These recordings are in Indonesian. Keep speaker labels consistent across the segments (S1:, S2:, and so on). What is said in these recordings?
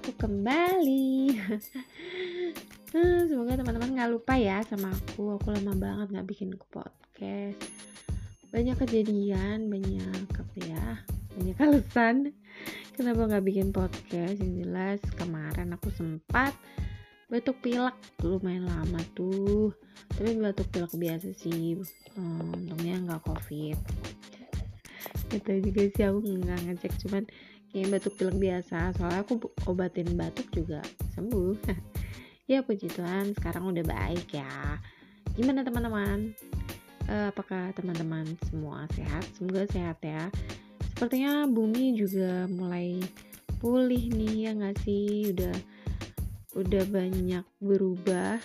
S1: aku kembali. Eh, semoga teman-teman nggak lupa ya sama aku. Aku lama banget nggak bikin podcast. Banyak kejadian, banyak apa ya, banyak alasan kenapa nggak bikin podcast. Yang jelas kemarin aku sempat batuk pilek lumayan lama tuh. Tapi batuk pilek biasa sih. Hmm, untungnya nggak covid. Itu juga sih aku nggak ngecek cuman kayak batuk pilek biasa. Soalnya aku obatin batuk juga sembuh. Ya puji Tuhan sekarang udah baik ya. Gimana teman-teman? Uh, apakah teman-teman semua sehat? Semoga sehat ya. Sepertinya bumi juga mulai pulih nih ya nggak sih? Udah udah banyak berubah.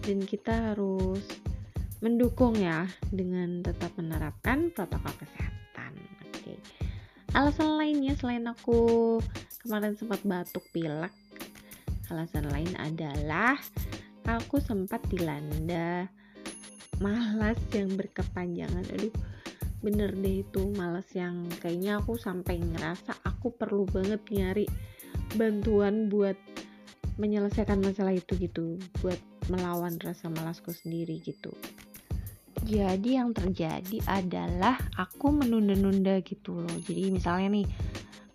S1: Dan kita harus mendukung ya dengan tetap menerapkan protokol kesehatan. Alasan lainnya selain aku kemarin sempat batuk pilek Alasan lain adalah aku sempat dilanda malas yang berkepanjangan. Aduh, bener deh itu malas yang kayaknya aku sampai ngerasa aku perlu banget nyari bantuan buat menyelesaikan masalah itu gitu, buat melawan rasa malasku sendiri gitu. Jadi yang terjadi adalah aku menunda-nunda gitu loh. Jadi misalnya nih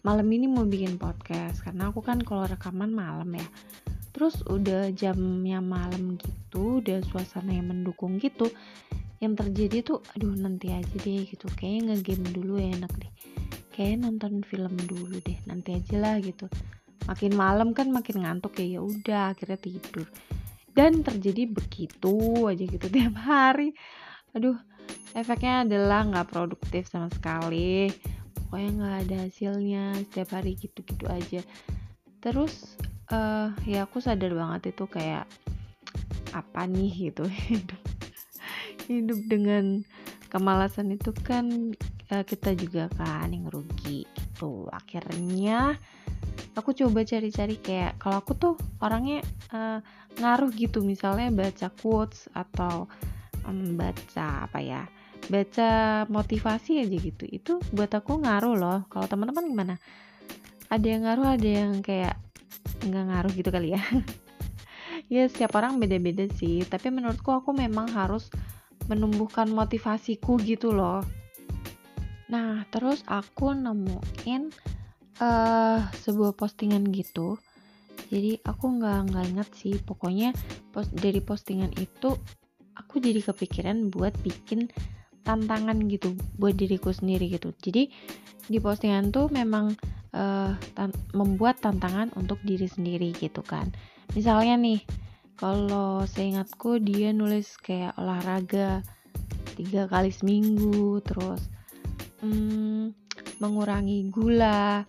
S1: malam ini mau bikin podcast karena aku kan kalau rekaman malam ya. Terus udah jamnya malam gitu udah suasana yang mendukung gitu yang terjadi tuh aduh nanti aja deh gitu. Kayaknya ngegame dulu ya enak deh. Kayak nonton film dulu deh nanti aja lah gitu. Makin malam kan makin ngantuk ya ya udah akhirnya tidur. Dan terjadi begitu aja gitu tiap hari aduh efeknya adalah nggak produktif sama sekali. Pokoknya nggak ada hasilnya setiap hari gitu-gitu aja. Terus uh, ya aku sadar banget itu kayak apa nih gitu hidup. Hidup dengan kemalasan itu kan uh, kita juga kan yang rugi gitu. Akhirnya aku coba cari-cari kayak kalau aku tuh orangnya uh, ngaruh gitu. Misalnya baca quotes atau um, baca apa ya? Baca motivasi aja gitu. Itu buat aku ngaruh loh. Kalau teman-teman gimana? Ada yang ngaruh ada yang kayak nggak ngaruh gitu kali ya? Ya setiap orang beda-beda sih. Tapi menurutku aku memang harus menumbuhkan motivasiku gitu loh. Nah terus aku nemuin uh, sebuah postingan gitu. Jadi aku nggak nggak inget sih. Pokoknya post dari postingan itu aku jadi kepikiran buat bikin tantangan gitu buat diriku sendiri gitu. Jadi di postingan tuh memang uh, tan membuat tantangan untuk diri sendiri gitu kan. Misalnya nih kalau seingatku dia nulis kayak olahraga tiga kali seminggu terus hmm, mengurangi gula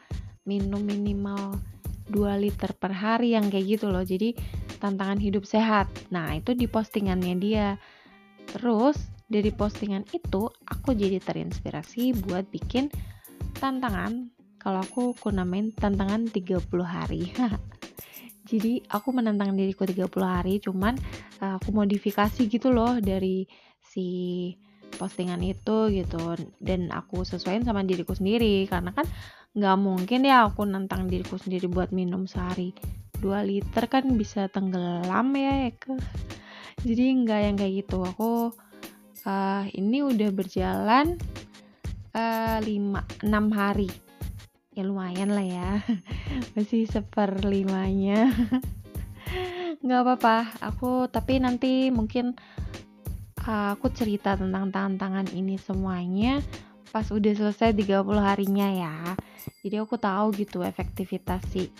S1: minum minimal 2 liter per hari yang kayak gitu loh. Jadi tantangan hidup sehat. Nah itu di postingannya dia. Terus dari postingan itu aku jadi terinspirasi buat bikin tantangan. Kalau aku aku namain tantangan 30 hari. Jadi aku menantang diriku 30 hari cuman uh, aku modifikasi gitu loh dari si postingan itu gitu. Dan aku sesuaiin sama diriku sendiri. Karena kan nggak mungkin ya aku nantang diriku sendiri buat minum sehari 2 liter kan bisa tenggelam ya, ke jadi nggak yang kayak gitu. Aku uh, ini udah berjalan uh, 5 6 hari. Ya lumayan lah ya. Masih seperlimanya. Nggak apa-apa. Aku tapi nanti mungkin uh, aku cerita tentang tantangan ini semuanya pas udah selesai 30 harinya ya. Jadi aku tahu gitu efektivitas si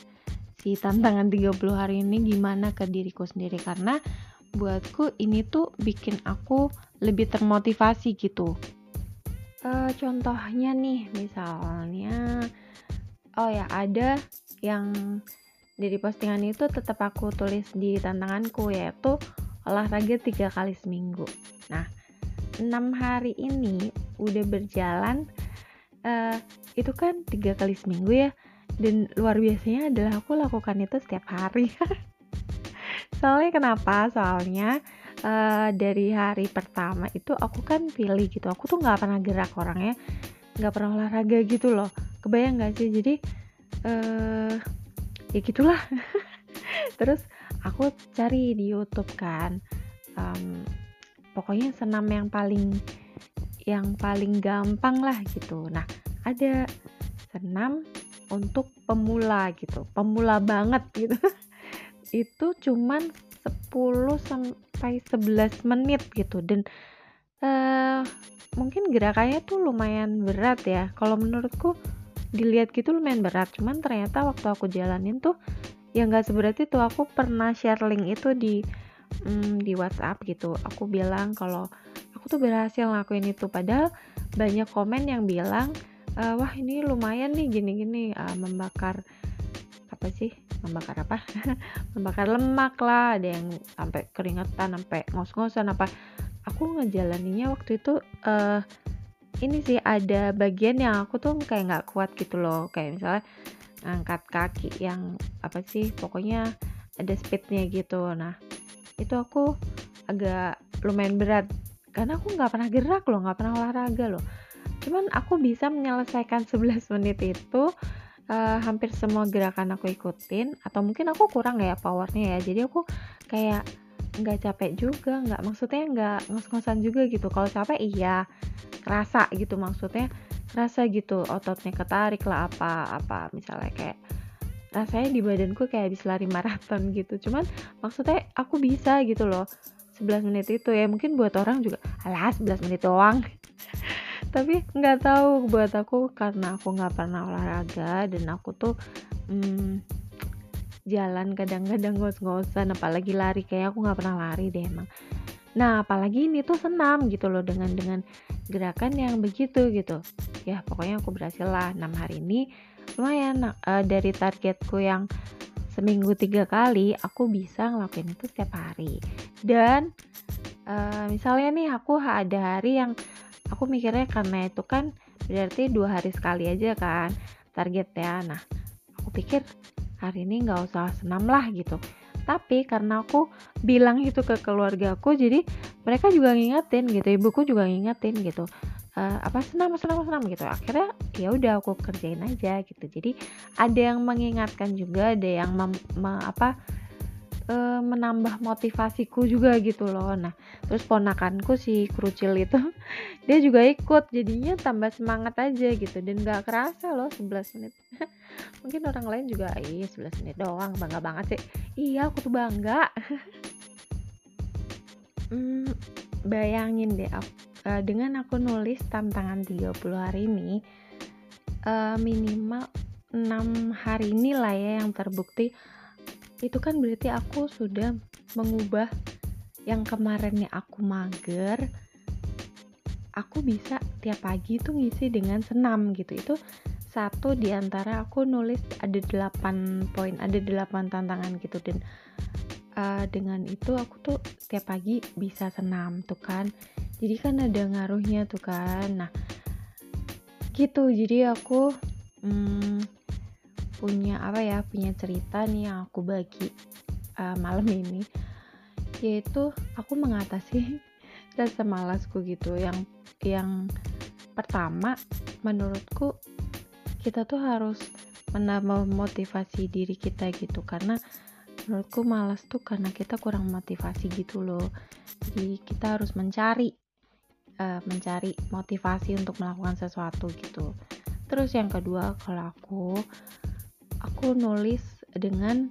S1: si tantangan 30 hari ini gimana ke diriku sendiri. Karena buatku ini tuh bikin aku lebih termotivasi gitu. Uh, contohnya nih misalnya oh ya ada yang dari postingan itu tetap aku tulis di tantanganku yaitu olahraga tiga kali seminggu. Nah enam hari ini udah berjalan uh, itu kan tiga kali seminggu ya dan luar biasanya adalah aku lakukan itu setiap hari. Soalnya kenapa? Soalnya uh, dari hari pertama itu aku kan pilih gitu. Aku tuh nggak pernah gerak orangnya. Nggak pernah olahraga gitu loh. Kebayang nggak sih? Jadi uh, ya gitulah. Terus aku cari di YouTube kan. Um, pokoknya senam yang paling yang paling gampang lah gitu. Nah ada senam untuk pemula gitu. Pemula banget gitu. Itu cuman 10 sampai 11 menit gitu. Dan uh, mungkin gerakannya tuh lumayan berat ya. Kalau menurutku dilihat gitu lumayan berat. Cuman ternyata waktu aku jalanin tuh ya nggak seberat itu. Aku pernah share link itu di mm, di WhatsApp gitu. Aku bilang kalau aku tuh berhasil ngelakuin itu. Padahal banyak komen yang bilang e, wah ini lumayan nih gini-gini uh, membakar apa sih? Membakar apa? Membakar lemak lah ada yang sampai keringetan sampai ngos-ngosan apa. Aku ngejalaninnya waktu itu uh, ini sih ada bagian yang aku tuh kayak nggak kuat gitu loh. Kayak misalnya ngangkat kaki yang apa sih pokoknya ada speednya gitu. Nah itu aku agak lumayan berat. Karena aku nggak pernah gerak loh nggak pernah olahraga loh cuman aku bisa menyelesaikan 11 menit itu uh, hampir semua gerakan aku ikutin atau mungkin aku kurang ya powernya ya. Jadi aku kayak nggak capek juga nggak maksudnya nggak ngos-ngosan juga gitu. Kalau capek iya kerasa gitu maksudnya. Kerasa gitu ototnya ketarik lah apa apa misalnya kayak rasanya di badanku kayak habis lari maraton gitu. Cuman maksudnya aku bisa gitu loh 11 menit itu ya. Mungkin buat orang juga alah 11 menit doang tapi nggak tahu buat aku karena aku nggak pernah olahraga dan aku tuh hmm, jalan kadang-kadang ngos-ngosan apalagi lari. Kayak aku nggak pernah lari deh emang. Nah apalagi ini tuh senam gitu loh dengan dengan gerakan yang begitu gitu. Ya pokoknya aku berhasil lah. 6 hari ini lumayan uh, dari targetku yang seminggu tiga kali aku bisa ngelakuin itu setiap hari. Dan uh, misalnya nih aku ada hari yang aku mikirnya karena itu kan berarti dua hari sekali aja kan target ya. Nah aku pikir hari ini nggak usah senam lah gitu. Tapi karena aku bilang itu ke keluarga aku jadi mereka juga ngingetin gitu ibuku juga ngingetin gitu uh, apa senam senam senam gitu. Akhirnya ya udah aku kerjain aja gitu. Jadi ada yang mengingatkan juga ada yang mem, me, apa uh, menambah motivasiku juga gitu loh. Nah terus ponakanku si kerucil itu dia juga ikut jadinya tambah semangat aja gitu. Dan gak kerasa loh 11 menit. Mungkin orang lain juga iya 11 menit doang bangga banget sih. Iya aku tuh bangga. Hmm, bayangin deh aku, uh, dengan aku nulis tantangan 30 hari ini uh, minimal 6 hari ini lah ya yang terbukti itu kan berarti aku sudah mengubah yang kemarinnya aku mager aku bisa tiap pagi tuh ngisi dengan senam gitu. Itu satu di antara aku nulis ada 8 poin ada 8 tantangan gitu. Dan uh, dengan itu aku tuh tiap pagi bisa senam tuh kan. Jadi kan ada ngaruhnya tuh kan. Nah gitu. Jadi aku hmm, punya apa ya punya cerita nih yang aku bagi uh, malam ini. Yaitu aku mengatasi rasa malasku gitu. Yang yang pertama menurutku kita tuh harus menambah motivasi diri kita gitu. Karena menurutku malas tuh karena kita kurang motivasi gitu loh. Jadi kita harus mencari uh, mencari motivasi untuk melakukan sesuatu gitu. Terus yang kedua kalau aku aku nulis dengan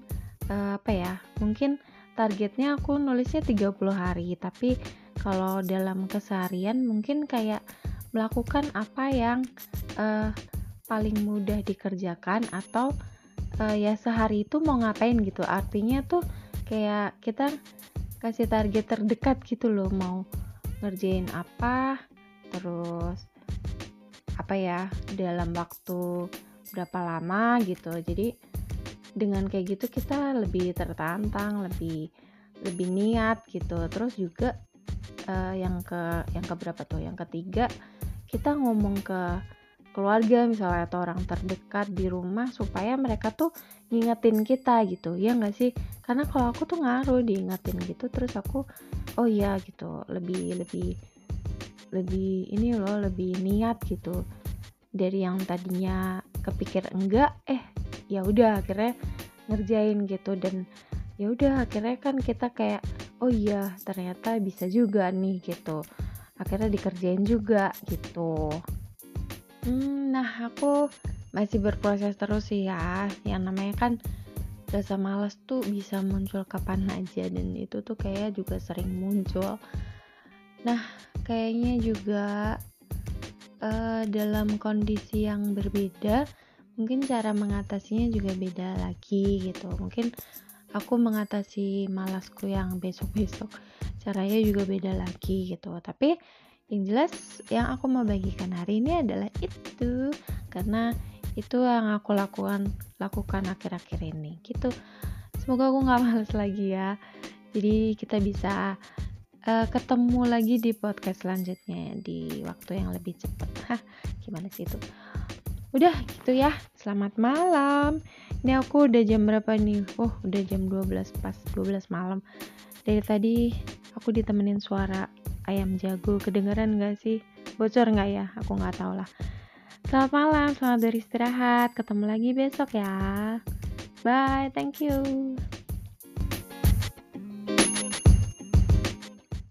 S1: uh, apa ya mungkin targetnya aku nulisnya 30 hari tapi kalau dalam keseharian mungkin kayak melakukan apa yang uh, paling mudah dikerjakan atau uh, ya sehari itu mau ngapain gitu. Artinya tuh kayak kita kasih target terdekat gitu loh mau ngerjain apa terus apa ya dalam waktu berapa lama gitu. Jadi dengan kayak gitu kita lebih tertantang lebih lebih niat gitu. Terus juga uh, yang ke yang ke berapa tuh? Yang ketiga kita ngomong ke keluarga misalnya atau orang terdekat di rumah supaya mereka tuh ngingetin kita gitu. Ya nggak sih? Karena kalau aku tuh ngaruh diingetin gitu terus aku oh iya gitu. Lebih lebih lebih ini loh lebih niat gitu. Dari yang tadinya kepikir enggak eh ya udah akhirnya ngerjain gitu. Dan ya udah akhirnya kan kita kayak oh iya ternyata bisa juga nih gitu. Akhirnya dikerjain juga gitu. Hmm, nah aku masih berproses terus sih ya. Yang namanya kan rasa malas tuh bisa muncul kapan aja dan itu tuh kayak juga sering muncul. Nah kayaknya juga uh, dalam kondisi yang berbeda mungkin cara mengatasinya juga beda lagi gitu. Mungkin aku mengatasi malasku yang besok-besok caranya juga beda lagi gitu. Tapi yang jelas yang aku mau bagikan hari ini adalah itu karena itu yang aku lakukan lakukan akhir-akhir ini. Gitu. Semoga aku nggak males lagi ya. Jadi kita bisa uh, ketemu lagi di podcast selanjutnya di waktu yang lebih cepat. Hah gimana sih itu? Udah gitu ya. Selamat malam. Ini aku udah jam berapa nih? Oh udah jam 12 pas 12 malam. Dari tadi aku ditemenin suara ayam jago. Kedengeran gak sih? Bocor gak ya? Aku nggak tahu lah. Selamat malam selamat beristirahat. Ketemu lagi besok ya. Bye thank you